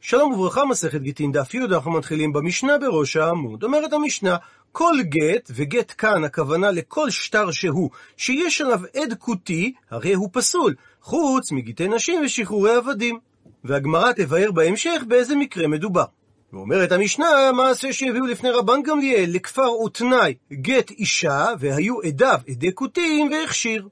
שלום וברכה, מסכת גיטין דף י', אנחנו מתחילים במשנה בראש העמוד. אומרת המשנה, כל גט, וגט כאן הכוונה לכל שטר שהוא, שיש עליו עד כותי, הרי הוא פסול, חוץ מגיטי נשים ושחרורי עבדים. והגמרא תבאר בהמשך באיזה מקרה מדובר. ואומרת המשנה, מעשה שהביאו לפני רבן גמליאל לכפר ותנאי גט אישה, והיו עדיו עדי כותים והכשיר.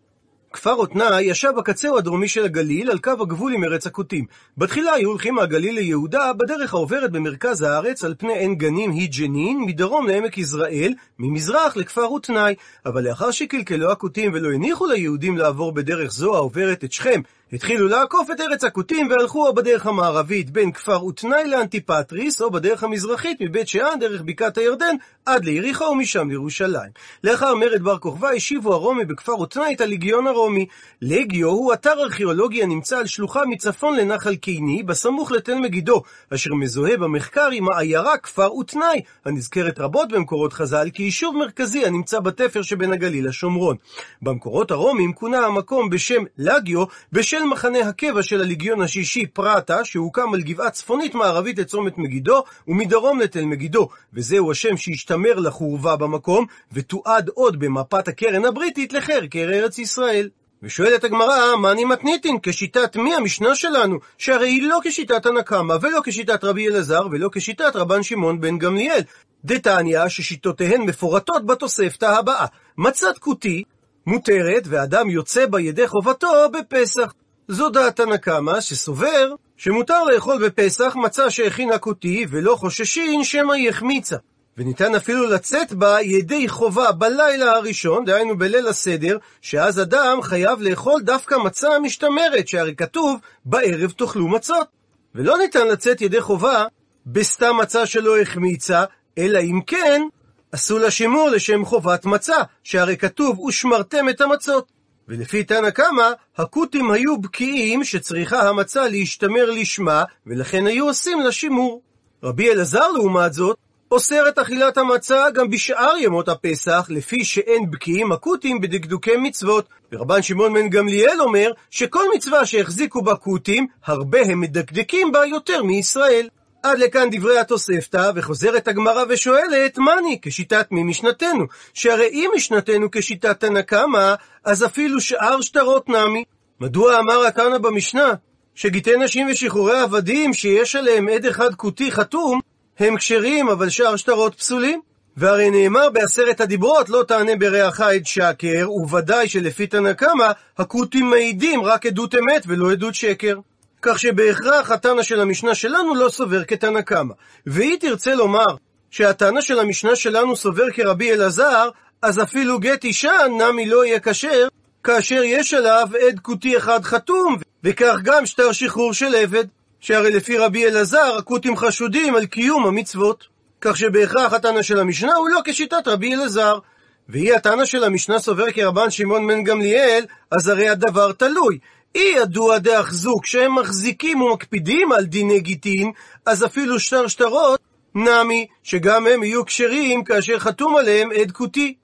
כפר אותנה ישב בקצהו הדרומי של הגליל, על קו הגבול עם ארץ הכותים. בתחילה היו הולכים מהגליל ליהודה, בדרך העוברת במרכז הארץ, על פני עין גנים היא ג'נין, מדרום לעמק יזרעאל, ממזרח לכפר ותנאי. אבל לאחר שקלקלו הכותים ולא הניחו ליהודים לעבור בדרך זו העוברת את שכם, התחילו לעקוף את ארץ הכותים והלכו או בדרך המערבית בין כפר ותנאי לאנטיפטריס, או בדרך המזרחית מבית שאן דרך בקעת הירדן עד ליריחו ומשם לירושלים. לאחר מרד בר כוכבא השיבו הרומי בכפר ותנאי את הליגיון הרומי. לגיו הוא אתר ארכיאולוגי הנמצא על שלוחה מצפון לנחל קיני, בסמוך לתל מגידו, אשר מזוהה במחקר עם העיירה כפר ותנאי, הנזכרת רבות במקורות חז"ל כיישוב מרכזי הנמצא בתפר שבין הגליל לשומרון. במקורות הרומים כונה המקום בשם לגיו, בשם של מחנה הקבע של הליגיון השישי פרטה, שהוקם על גבעה צפונית מערבית לצומת מגידו, ומדרום לתל מגידו, וזהו השם שהשתמר לחורבה במקום, ותועד עוד במפת הקרן הבריטית לחרקר ארץ ישראל. ושואלת הגמרא, מה אני מתניתין? כשיטת מי המשנה שלנו? שהרי היא לא כשיטת הנקמה, ולא כשיטת רבי אלעזר, ולא כשיטת רבן שמעון בן גמליאל. דתניא ששיטותיהן מפורטות בתוספתא הבאה. מצת כותי מותרת, ואדם יוצא בה ידי חובתו בפסח. זו דעת הנקמה שסובר שמותר לאכול בפסח מצה שהכין כותי ולא חוששין שמא היא החמיצה. וניתן אפילו לצאת בה ידי חובה בלילה הראשון, דהיינו בליל הסדר, שאז אדם חייב לאכול דווקא מצה המשתמרת, שהרי כתוב, בערב תאכלו מצות. ולא ניתן לצאת ידי חובה בסתם מצה שלא החמיצה, אלא אם כן, עשו לה שימור לשם חובת מצה, שהרי כתוב, ושמרתם את המצות. ולפי תנא קמא, הכותים היו בקיאים שצריכה המצה להשתמר לשמה, ולכן היו עושים לה שימור. רבי אלעזר, לעומת זאת, אוסר את אכילת המצה גם בשאר ימות הפסח, לפי שאין בקיאים הכותים בדקדוקי מצוות. ורבן שמעון בן גמליאל אומר שכל מצווה שהחזיקו בה כותים, הרבה הם מדקדקים בה יותר מישראל. עד לכאן דברי התוספתא, וחוזרת הגמרא ושואלת, מני, כשיטת מי משנתנו? שהרי אם משנתנו כשיטת תנא קמא, אז אפילו שאר שטרות נמי. מדוע אמר התנא במשנה, שגיטי נשים ושחרורי עבדים, שיש עליהם עד אחד כותי חתום, הם כשרים, אבל שאר שטרות פסולים? והרי נאמר בעשרת הדיברות, לא תענה ברעך עד שקר, וודאי שלפי תנא קמא, הכותים מעידים רק עדות אמת ולא עדות שקר. כך שבהכרח התנא של המשנה שלנו לא סובר כתנא קמא. והיא תרצה לומר שהתנא של המשנה שלנו סובר כרבי אלעזר, אז אפילו גט אישה נמי לא יהיה כשר, כאשר יש עליו עד כותי אחד חתום, וכך גם שטר שחרור של עבד, שהרי לפי רבי אלעזר הכותים חשודים על קיום המצוות. כך שבהכרח התנא של המשנה הוא לא כשיטת רבי אלעזר. והיא התנא של המשנה סובר כרבן שמעון בן גמליאל, אז הרי הדבר תלוי. אי ידוע דאחזוק שהם מחזיקים ומקפידים על דיני גיטין, אז אפילו שטר שטרות נמי, שגם הם יהיו כשרים כאשר חתום עליהם עד כותי.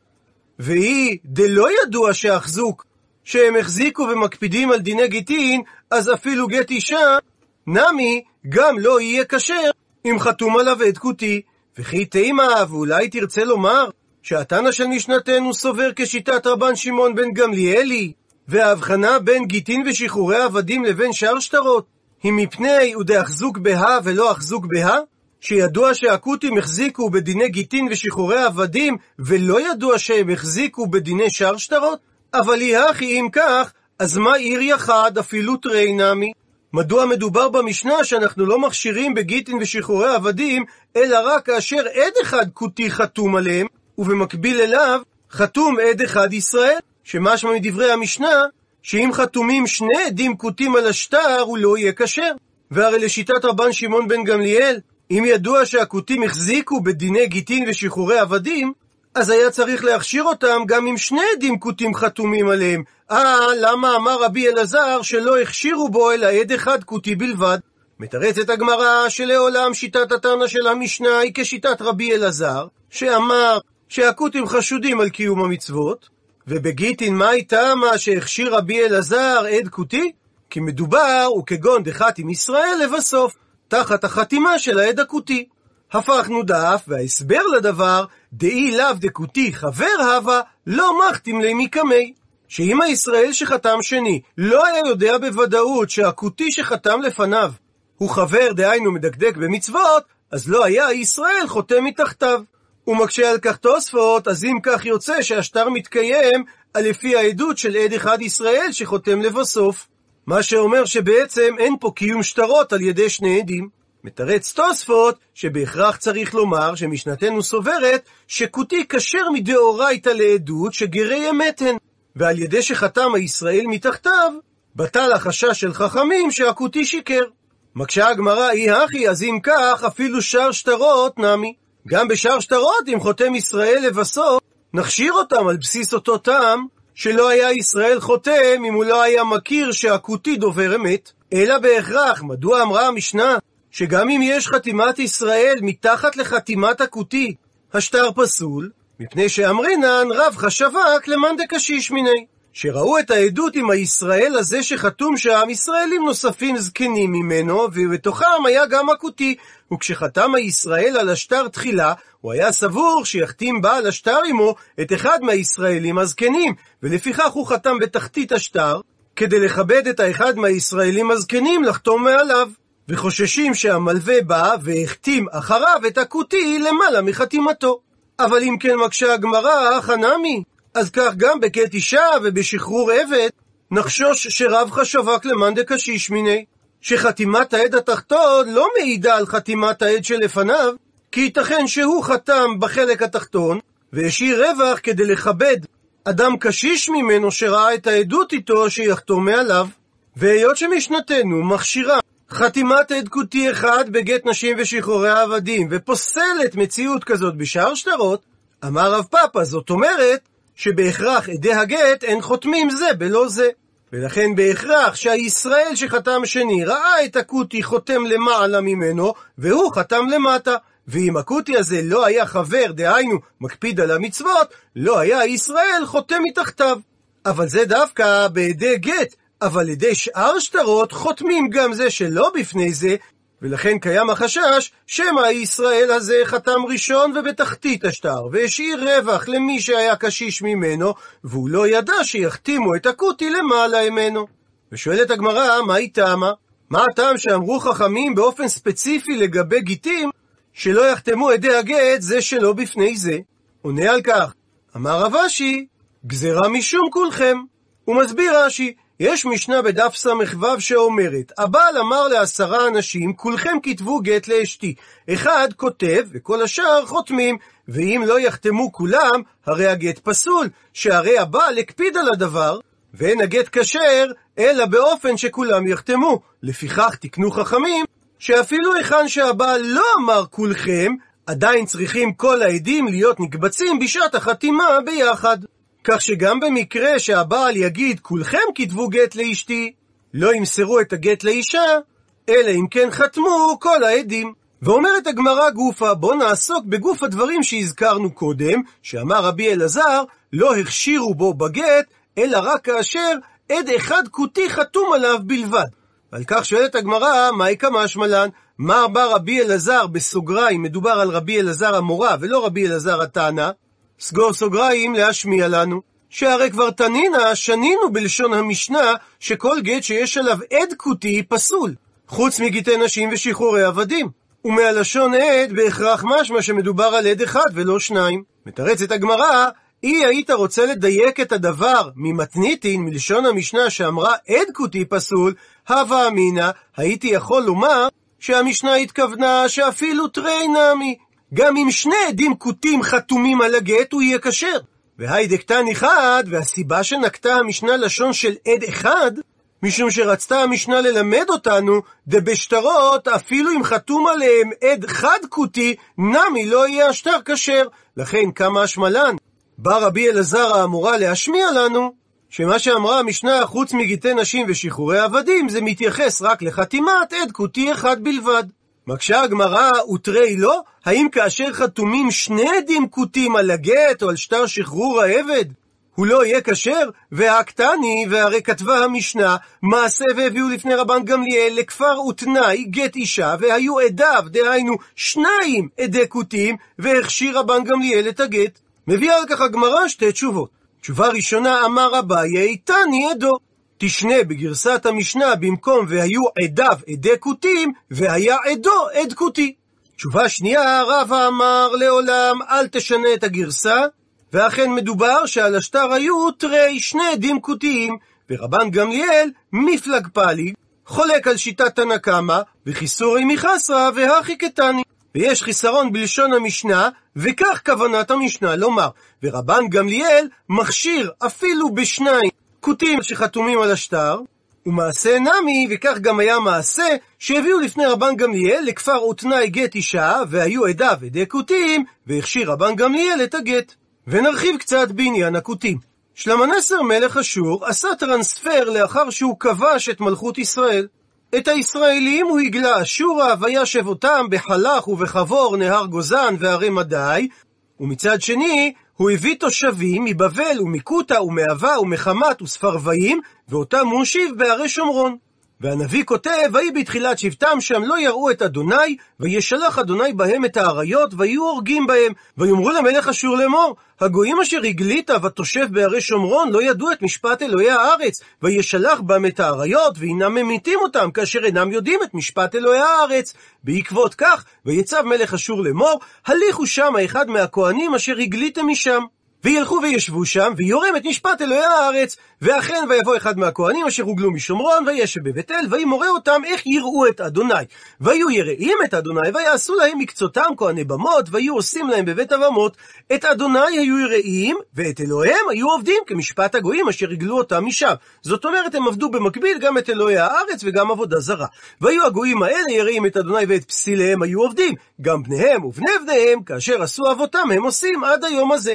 והיא דלא ידוע שאחזוק, שהם החזיקו ומקפידים על דיני גיטין, אז אפילו גט אישה, נמי, גם לא יהיה כשר אם חתום עליו עד כותי. וכי תימה, ואולי תרצה לומר, שהתנא של משנתנו סובר כשיטת רבן שמעון בן גמליאלי, וההבחנה בין גיטין ושחרורי עבדים לבין שאר שטרות היא מפני ודאחזוק בהא ולא אחזוק בהא? שידוע שהכותים החזיקו בדיני גיטין ושחרורי עבדים, ולא ידוע שהם החזיקו בדיני שאר שטרות? אבל יהכי אם כך, אז מה עיר יחד אפילו תרי נמי? מדוע מדובר במשנה שאנחנו לא מכשירים בגיטין ושחרורי עבדים, אלא רק כאשר עד אחד כותי חתום עליהם, ובמקביל אליו חתום עד אחד ישראל? שמשמע מדברי המשנה, שאם חתומים שני עדים כותים על השטר, הוא לא יהיה כשר. והרי לשיטת רבן שמעון בן גמליאל, אם ידוע שהכותים החזיקו בדיני גיטין ושחרורי עבדים, אז היה צריך להכשיר אותם גם אם שני עדים כותים חתומים עליהם. אה, למה אמר רבי אלעזר שלא הכשירו בו אלא עד אחד כותי בלבד? מתרצת הגמרא שלעולם שיטת התנא של המשנה היא כשיטת רבי אלעזר, שאמר שהכותים חשודים על קיום המצוות, ובגיטין מאי תמה שהכשיר רבי אלעזר עד כותי? כי מדובר, וכגון דחת עם ישראל לבסוף. תחת החתימה של העד הכותי. הפכנו דף, וההסבר לדבר, דאי לאו דקותי חבר הווה, לא מחתים לי מקמי. שאם הישראל שחתם שני לא היה יודע בוודאות שהכותי שחתם לפניו הוא חבר, דהיינו מדקדק במצוות, אז לא היה ישראל חותם מתחתיו. הוא מקשה על כך תוספות, אז אם כך יוצא שהשטר מתקיים לפי העדות של עד אחד ישראל שחותם לבסוף. מה שאומר שבעצם אין פה קיום שטרות על ידי שני עדים. מתרץ תוספות שבהכרח צריך לומר שמשנתנו סוברת שכותי כשר מדאורייתא לעדות שגרי אמת הן, ועל ידי שחתם הישראל מתחתיו, בטל החשש של חכמים שהכותי שיקר. מקשה הגמרא אי הכי, אז אם כך, אפילו שר שטרות נמי. גם בשאר שטרות, אם חותם ישראל לבסוף, נכשיר אותם על בסיס אותו טעם, שלא היה ישראל חותם אם הוא לא היה מכיר שהכותי דובר אמת. אלא בהכרח, מדוע אמרה המשנה, שגם אם יש חתימת ישראל מתחת לחתימת הכותי, השטר פסול, מפני שאמרינן רב חשבק למאן דקשיש מיני. שראו את העדות עם הישראל הזה שחתום שם, ישראלים נוספים זקנים ממנו, ובתוכם היה גם הכותי. וכשחתם הישראל על השטר תחילה, הוא היה סבור שיחתים בעל השטר עמו את אחד מהישראלים הזקנים, ולפיכך הוא חתם בתחתית השטר, כדי לכבד את האחד מהישראלים הזקנים לחתום מעליו. וחוששים שהמלווה בא והחתים אחריו את הכותי למעלה מחתימתו. אבל אם כן מקשה הגמרא, חנמי, אז כך גם בקט אישה ובשחרור עבד, נחשוש שרב חשבק למאן דקשיש מיני, שחתימת העד התחתון לא מעידה על חתימת העד שלפניו, כי ייתכן שהוא חתם בחלק התחתון, והשאיר רווח כדי לכבד אדם קשיש ממנו שראה את העדות איתו שיחתום מעליו. והיות שמשנתנו מכשירה חתימת עד כותי אחד בגט נשים ושחרורי העבדים, ופוסלת מציאות כזאת בשאר שטרות, אמר רב פאפה, זאת אומרת שבהכרח עדי הגט אין חותמים זה בלא זה. ולכן בהכרח שהישראל שחתם שני ראה את הכותי חותם למעלה ממנו, והוא חתם למטה. ואם הכותי הזה לא היה חבר, דהיינו, מקפיד על המצוות, לא היה ישראל חותם מתחתיו. אבל זה דווקא בעדי גט, אבל לידי שאר שטרות חותמים גם זה שלא בפני זה, ולכן קיים החשש שמא ישראל הזה חתם ראשון ובתחתית השטר, והשאיר רווח למי שהיה קשיש ממנו, והוא לא ידע שיחתימו את הכותי למעלה ממנו. ושואלת הגמרא, מה היא טעמה? מה הטעם שאמרו חכמים באופן ספציפי לגבי גיטים, שלא יחתמו עדי הגט זה שלא בפני זה? עונה על כך, אמר רב אשי, גזירה משום כולכם. הוא מסביר רש"י, יש משנה בדף ס"ו שאומרת, הבעל אמר לעשרה אנשים, כולכם כתבו גט לאשתי. אחד כותב, וכל השאר חותמים, ואם לא יחתמו כולם, הרי הגט פסול, שהרי הבעל הקפיד על הדבר, ואין הגט כשר, אלא באופן שכולם יחתמו. לפיכך תקנו חכמים, שאפילו היכן שהבעל לא אמר כולכם, עדיין צריכים כל העדים להיות נקבצים בשעת החתימה ביחד. כך שגם במקרה שהבעל יגיד, כולכם כתבו גט לאשתי, לא ימסרו את הגט לאישה, אלא אם כן חתמו כל העדים. ואומרת הגמרא גופה, בוא נעסוק בגוף הדברים שהזכרנו קודם, שאמר רבי אלעזר, לא הכשירו בו בגט, אלא רק כאשר עד אחד כותי חתום עליו בלבד. ועל כך שואלת הגמרא, מהי כמשמע לן? מה בא רבי אלעזר בסוגריים, מדובר על רבי אלעזר המורה ולא רבי אלעזר התנא, סגור סוגריים להשמיע לנו, שהרי כבר תנינה, שנינו בלשון המשנה, שכל גט שיש עליו עד כותי פסול, חוץ מגיטי נשים ושחרורי עבדים. ומהלשון עד בהכרח משמע שמדובר על עד אחד ולא שניים. מתרצת הגמרא, אי היית רוצה לדייק את הדבר ממתניתין, מלשון המשנה שאמרה עד כותי פסול, הווה אמינא, הייתי יכול לומר שהמשנה התכוונה שאפילו תרי נמי, גם אם שני עדים כותים חתומים על הגט, הוא יהיה כשר. והי דקתן אחד, והסיבה שנקטה המשנה לשון של עד אחד, משום שרצתה המשנה ללמד אותנו, דבשטרות, אפילו אם חתום עליהם עד חד כותי, נמי לא יהיה השטר כשר. לכן כמה השמלן. בא רבי אלעזר האמורה להשמיע לנו, שמה שאמרה המשנה, חוץ מגיטי נשים ושחרורי עבדים, זה מתייחס רק לחתימת עד כותי אחד בלבד. מקשה הגמרא, ותרי לא? האם כאשר חתומים שני עדים כותים על הגט או על שטר שחרור העבד, הוא לא יהיה כשר, והקטני, והרי כתבה המשנה, מעשה והביאו לפני רבן גמליאל לכפר ותנאי גט אישה, והיו עדיו, דהיינו שניים עדי כותים, והכשיר רבן גמליאל את הגט. מביאה על כך הגמרא שתי תשובות. תשובה ראשונה אמר אביי, תני עדו. תשנה בגרסת המשנה במקום והיו עדיו עדי כותים, והיה עדו עד כותי. תשובה שנייה, רבא אמר לעולם אל תשנה את הגרסה, ואכן מדובר שעל השטר היו תרי שני עדים כותיים, ורבן גמליאל מפלג פליג, חולק על שיטת תנא קמא, וחיסורי מחסרא והכי קטני. ויש חיסרון בלשון המשנה, וכך כוונת המשנה לומר. ורבן גמליאל מכשיר אפילו בשניים כותים שחתומים על השטר, ומעשה נמי, וכך גם היה מעשה, שהביאו לפני רבן גמליאל לכפר ותנאי גט אישה, והיו עדיו עדי כותים, והכשיר רבן גמליאל את הגט. ונרחיב קצת בעניין הכותים. שלמנסר מלך אשור עשה טרנספר לאחר שהוא כבש את מלכות ישראל. את הישראלים הוא הגלה אשורה, וישב אותם בחלך ובחבור נהר גוזן והרי מדי, ומצד שני, הוא הביא תושבים מבבל ומקוטה ומאבה ומחמת וספרוויים, ואותם הוא הושיב בערי שומרון. והנביא כותב, ויהי בתחילת שבטם שם לא יראו את אדוני, וישלח אדוני בהם את האריות, ויהיו הורגים בהם. ויאמרו למלך אשור לאמור, הגויים אשר הגלית ותושב בערי שומרון, לא ידעו את משפט אלוהי הארץ, וישלח בם את האריות, והנם ממיתים אותם, כאשר אינם יודעים את משפט אלוהי הארץ. בעקבות כך, ויצב מלך אשור לאמור, הליכו שם אחד מהכהנים אשר הגליתם משם. וילכו וישבו שם, ויורם את משפט אלוהי הארץ. ואכן, ויבוא אחד מהכהנים אשר הוגלו משומרון, וישב בבית אל, וימורה אותם איך יראו את אדוני. ויהיו יראים את אדוני, ויעשו להם מקצותם כהני במות, ויהיו עושים להם בבית הבמות. את אדוני היו יראים, ואת אלוהיהם היו עובדים, כמשפט הגויים אשר הגלו אותם משם. זאת אומרת, הם עבדו במקביל גם את אלוהי הארץ וגם עבודה זרה. והיו הגויים האלה יראים את אדוני ואת פסיליהם היו עובדים, גם בניהם ובני בניהם, כאשר עשו אבותם הם עושים עד היום הזה.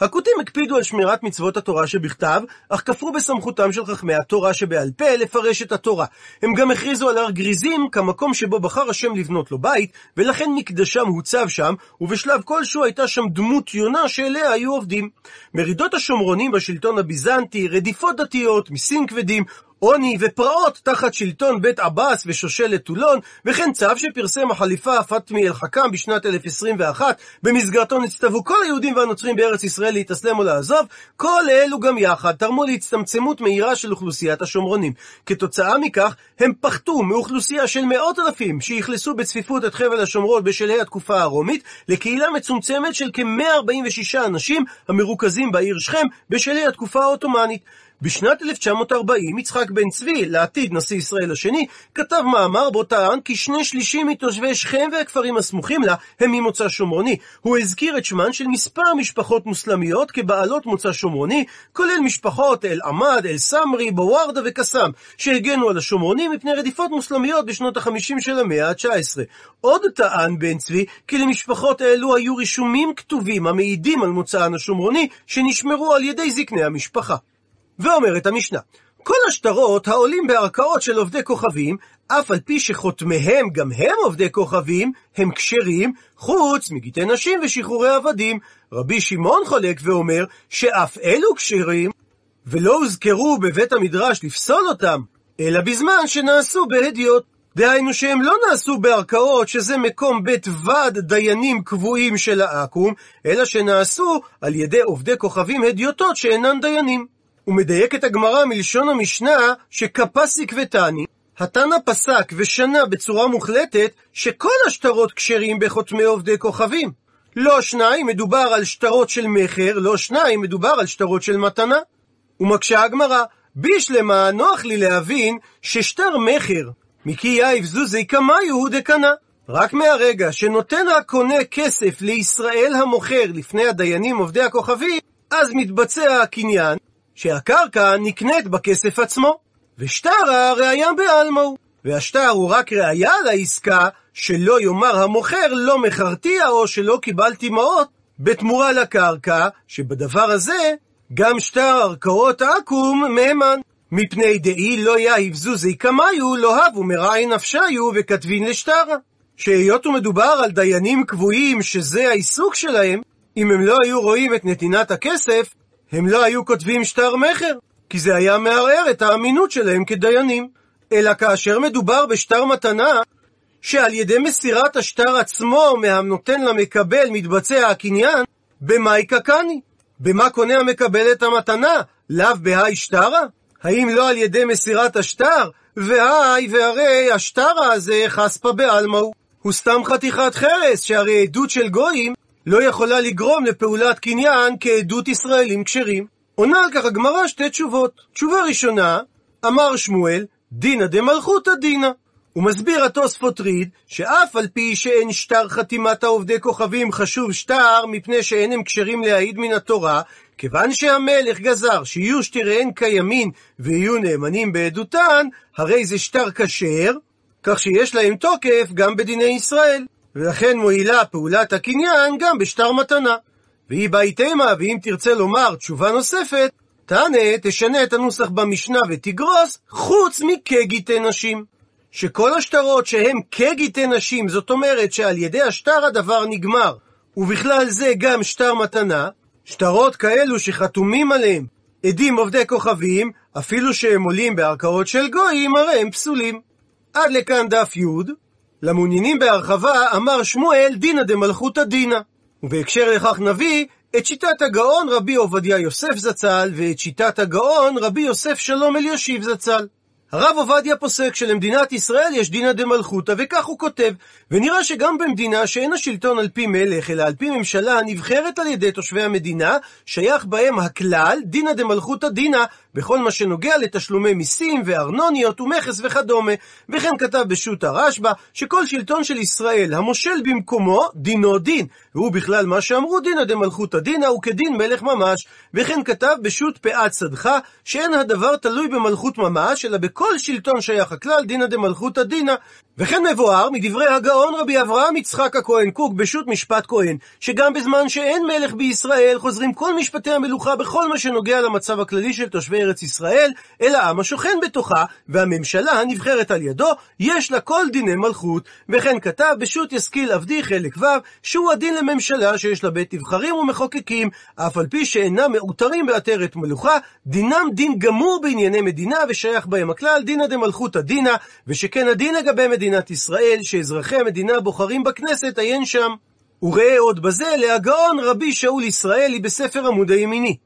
הכותים הקפידו על שמירת מצוות התורה שבכתב, אך כפרו בסמכותם של חכמי התורה שבעל פה לפרש את התורה. הם גם הכריזו על הר גריזים כמקום שבו בחר השם לבנות לו בית, ולכן מקדשם הוצב שם, ובשלב כלשהו הייתה שם דמות יונה שאליה היו עובדים. מרידות השומרונים בשלטון הביזנטי, רדיפות דתיות, מיסים כבדים, עוני ופרעות תחת שלטון בית עבאס ושושלת טולון, וכן צו שפרסם החליפה פאטמי אל-חכם בשנת 1021, במסגרתו נצטוו כל היהודים והנוצרים בארץ ישראל להתאסלם או לעזוב, כל אלו גם יחד תרמו להצטמצמות מהירה של אוכלוסיית השומרונים. כתוצאה מכך, הם פחתו מאוכלוסייה של מאות אלפים שאכלסו בצפיפות את חבל השומרון בשלהי התקופה הרומית, לקהילה מצומצמת של כ-146 אנשים המרוכזים בעיר שכם בשלהי התקופה העות'מאנית. בשנת 1940 יצחק בן צבי, לעתיד נשיא ישראל השני, כתב מאמר בו טען כי שני שלישים מתושבי שכם והכפרים הסמוכים לה הם ממוצא שומרוני. הוא הזכיר את שמן של מספר משפחות מוסלמיות כבעלות מוצא שומרוני, כולל משפחות אל-עמד, אל-סמרי, בווארדה וקסאם, שהגנו על השומרונים מפני רדיפות מוסלמיות בשנות ה-50 של המאה ה-19. עוד טען בן צבי כי למשפחות אלו היו רישומים כתובים המעידים על מוצאן השומרוני, שנשמרו על ידי זקני המשפחה. ואומרת המשנה, כל השטרות העולים בערכאות של עובדי כוכבים, אף על פי שחותמיהם גם הם עובדי כוכבים, הם כשרים, חוץ מגיטי נשים ושחרורי עבדים. רבי שמעון חולק ואומר שאף אלו כשרים, ולא הוזכרו בבית המדרש לפסול אותם, אלא בזמן שנעשו בהדיוט. דהיינו שהם לא נעשו בערכאות שזה מקום בית ועד דיינים קבועים של העכו"ם, אלא שנעשו על ידי עובדי כוכבים הדיוטות שאינן דיינים. ומדייקת הגמרא מלשון המשנה שכפסיק ותני, התנא פסק ושנה בצורה מוחלטת שכל השטרות כשרים בחותמי עובדי כוכבים. לא שניים מדובר על שטרות של מכר, לא שניים מדובר על שטרות של מתנה. ומקשה הגמרא, בישלמה נוח לי להבין ששטר מכר, מקי יאיב זוזי קמיו דקנה. רק מהרגע שנותן הקונה כסף לישראל המוכר לפני הדיינים עובדי הכוכבים, אז מתבצע הקניין, שהקרקע נקנית בכסף עצמו, ושטרה ראיה בעלמו, והשטר הוא רק ראיה לעסקה שלא יאמר המוכר לא מכרתיה או שלא קיבלתי מעות בתמורה לקרקע, שבדבר הזה גם שטר ערכאות העכו"ם מהימן. מפני דאי לא יהיב זוזי קמיו, לא הבו מרעי נפשיו וכתבין לשטרה. שהיות ומדובר על דיינים קבועים שזה העיסוק שלהם, אם הם לא היו רואים את נתינת הכסף, הם לא היו כותבים שטר מכר, כי זה היה מערער את האמינות שלהם כדיינים. אלא כאשר מדובר בשטר מתנה, שעל ידי מסירת השטר עצמו מהנותן למקבל מתבצע הקניין, במאי קקני? במה קונה המקבל את המתנה? לאו בהאי שטרה? האם לא על ידי מסירת השטר? והי והרי השטרה הזה חספא בעלמא הוא. הוא סתם חתיכת חרס, שהרי עדות של גויים לא יכולה לגרום לפעולת קניין כעדות ישראלים כשרים. עונה על כך הגמרא שתי תשובות. תשובה ראשונה, אמר שמואל, דינא דמלכותא דינא. הוא מסביר התוספות ריד, שאף על פי שאין שטר חתימת העובדי כוכבים חשוב שטר, מפני שאין הם כשרים להעיד מן התורה, כיוון שהמלך גזר שיהיו שטריהן קיימין ויהיו נאמנים בעדותן, הרי זה שטר כשר, כך שיש להם תוקף גם בדיני ישראל. ולכן מועילה פעולת הקניין גם בשטר מתנה. והיא בהיתמה, ואם תרצה לומר תשובה נוספת, תענה, תשנה את הנוסח במשנה ותגרוס, חוץ מכגיתי נשים. שכל השטרות שהם כגיתי נשים, זאת אומרת שעל ידי השטר הדבר נגמר, ובכלל זה גם שטר מתנה, שטרות כאלו שחתומים עליהם עדים עובדי כוכבים, אפילו שהם עולים בערכאות של גויים, הרי הם פסולים. עד לכאן דף י', למעוניינים בהרחבה אמר שמואל דינא דמלכותא דינא. ובהקשר לכך נביא את שיטת הגאון רבי עובדיה יוסף זצ"ל ואת שיטת הגאון רבי יוסף שלום אלישיב זצ"ל. הרב עובדיה פוסק שלמדינת ישראל יש דינא דמלכותא, וכך הוא כותב, ונראה שגם במדינה שאין השלטון על פי מלך, אלא על פי ממשלה הנבחרת על ידי תושבי המדינה, שייך בהם הכלל דינא דמלכותא דינא, בכל מה שנוגע לתשלומי מיסים וארנוניות ומכס וכדומה. וכן כתב בשו"ת הרשב"א, שכל שלטון של ישראל המושל במקומו, דינו דין. והוא בכלל מה שאמרו דינא דמלכותא דינא הוא כדין מלך ממש. וכן כתב בשו"ת פאת צדחה, שאין הדבר תלוי במלכות ממש, אלא בכל שלטון שייך הכלל דינא דמלכותא דינא. וכן מבואר מדברי הגאון רבי אברהם יצחק הכהן קוק בשו"ת משפט כהן, שגם בזמן שאין מלך בישראל חוזרים כל משפטי המלוכה בכל מה שנוגע למצב הכללי של תושבי ארץ ישראל, אלא העם השוכן בתוכה, והממשלה הנבחרת על ידו, יש לה כל דיני מלכות. וכן כתב בשו"ת ישכיל עבדי חלק ו', שהוא הדין לממשלה שיש לה בית נבחרים ומחוקקים, אף על פי שאינם מעוטרים בעטרת מלוכה, דינם דין גמור בענייני מדינה, ושייך בהם הכלל דינא דמלכותא דינא, ושכן הדין לגבי מדינת ישראל, שאזרחי המדינה בוחרים בכנסת, עיין שם. וראה עוד בזה להגאון רבי שאול ישראלי בספר עמוד הימיני.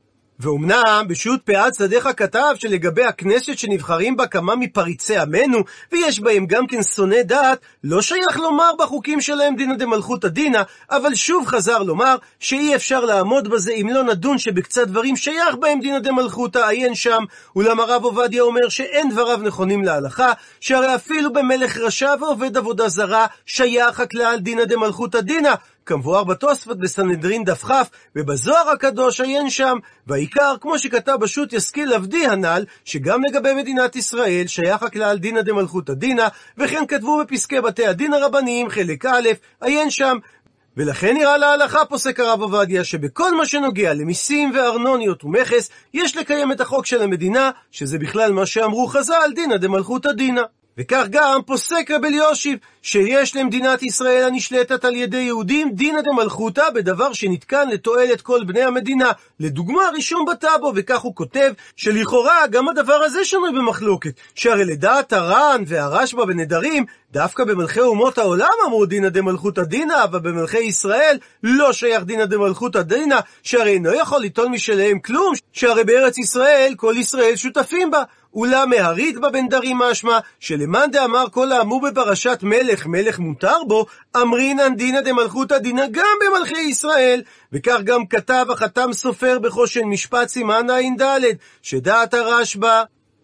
ואומנם בשו"ת פאת שדיך כתב שלגבי הכנסת שנבחרים בה כמה מפריצי עמנו, ויש בהם גם כן שונאי דת, לא שייך לומר בחוקים שלהם דינא דמלכותא דינא, אבל שוב חזר לומר שאי אפשר לעמוד בזה אם לא נדון שבקצת דברים שייך בהם דינא דמלכותא, עיין שם. אולם הרב עובדיה אומר שאין דבריו נכונים להלכה, שהרי אפילו במלך רשע ועובד עבודה זרה, שייך הכלל דינא דמלכותא דינא, כמבואר בתוספות בסנהדרין דף כ, ובזוהר הקדוש עיין שם, והעיקר, כמו שכתב בשו"ת ישכיל עבדי הנ"ל, שגם לגבי מדינת ישראל שייך הכלל דינא דמלכותא דינא, וכן כתבו בפסקי בתי הדין הרבניים חלק א', עיין שם, ולכן נראה להלכה, פוסק הרב עובדיה, שבכל מה שנוגע למיסים וארנוניות ומכס, יש לקיים את החוק של המדינה, שזה בכלל מה שאמרו חז"ל, דינא דמלכותא דינא. וכך גם פוסק רב אליושיב, שיש למדינת ישראל הנשלטת על ידי יהודים דינא דמלכותא בדבר שנתקן לתועלת כל בני המדינה. לדוגמה, רישום בטאבו, וכך הוא כותב, שלכאורה גם הדבר הזה שנוי במחלוקת, שהרי לדעת הר"ן והרשב"א בנדרים, דווקא במלכי אומות העולם אמרו דינא דמלכותא דינא, אבל במלכי ישראל לא שייך דינא דמלכותא דינא, שהרי אינו יכול ליטול משלהם כלום, שהרי בארץ ישראל כל ישראל שותפים בה. אולם מהריד בבן דרים משמע, שלמאן דאמר כל האמור בפרשת מלך, מלך מותר בו, אמרינן דינא דמלכותא דינא גם במלכי ישראל. וכך גם כתב החתם סופר בחושן משפט סימן ע"ד, שדעת הרשב"א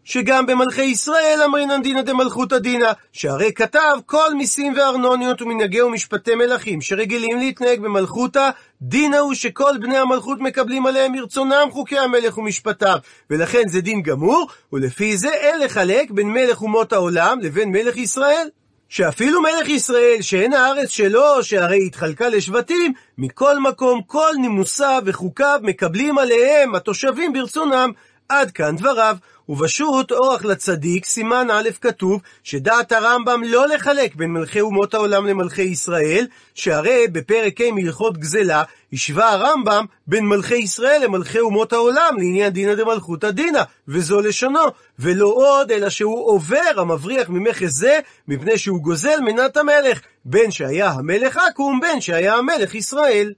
שגם במלכי ישראל אמרינן דינא דמלכותא דינא, שהרי כתב כל מיסים וארנוניות ומנהגי ומשפטי מלכים שרגילים להתנהג במלכותא, דינא הוא שכל בני המלכות מקבלים עליהם מרצונם חוקי המלך ומשפטיו, ולכן זה דין גמור, ולפי זה אין לחלק בין מלך אומות העולם לבין מלך ישראל. שאפילו מלך ישראל, שאין הארץ שלו, שהרי התחלקה לשבטים, מכל מקום כל נימוסיו וחוקיו מקבלים עליהם התושבים ברצונם. עד כאן דבריו. ובשו"ת אורח לצדיק, סימן א' כתוב שדעת הרמב"ם לא לחלק בין מלכי אומות העולם למלכי ישראל, שהרי בפרק ה' מהלכות גזלה, השווה הרמב"ם בין מלכי ישראל למלכי אומות העולם לעניין דינא דמלכותא דינא, וזו לשונו, ולא עוד אלא שהוא עובר המבריח ממכס זה, מפני שהוא גוזל מנת המלך, בין שהיה המלך עכו"ם, בין שהיה המלך ישראל.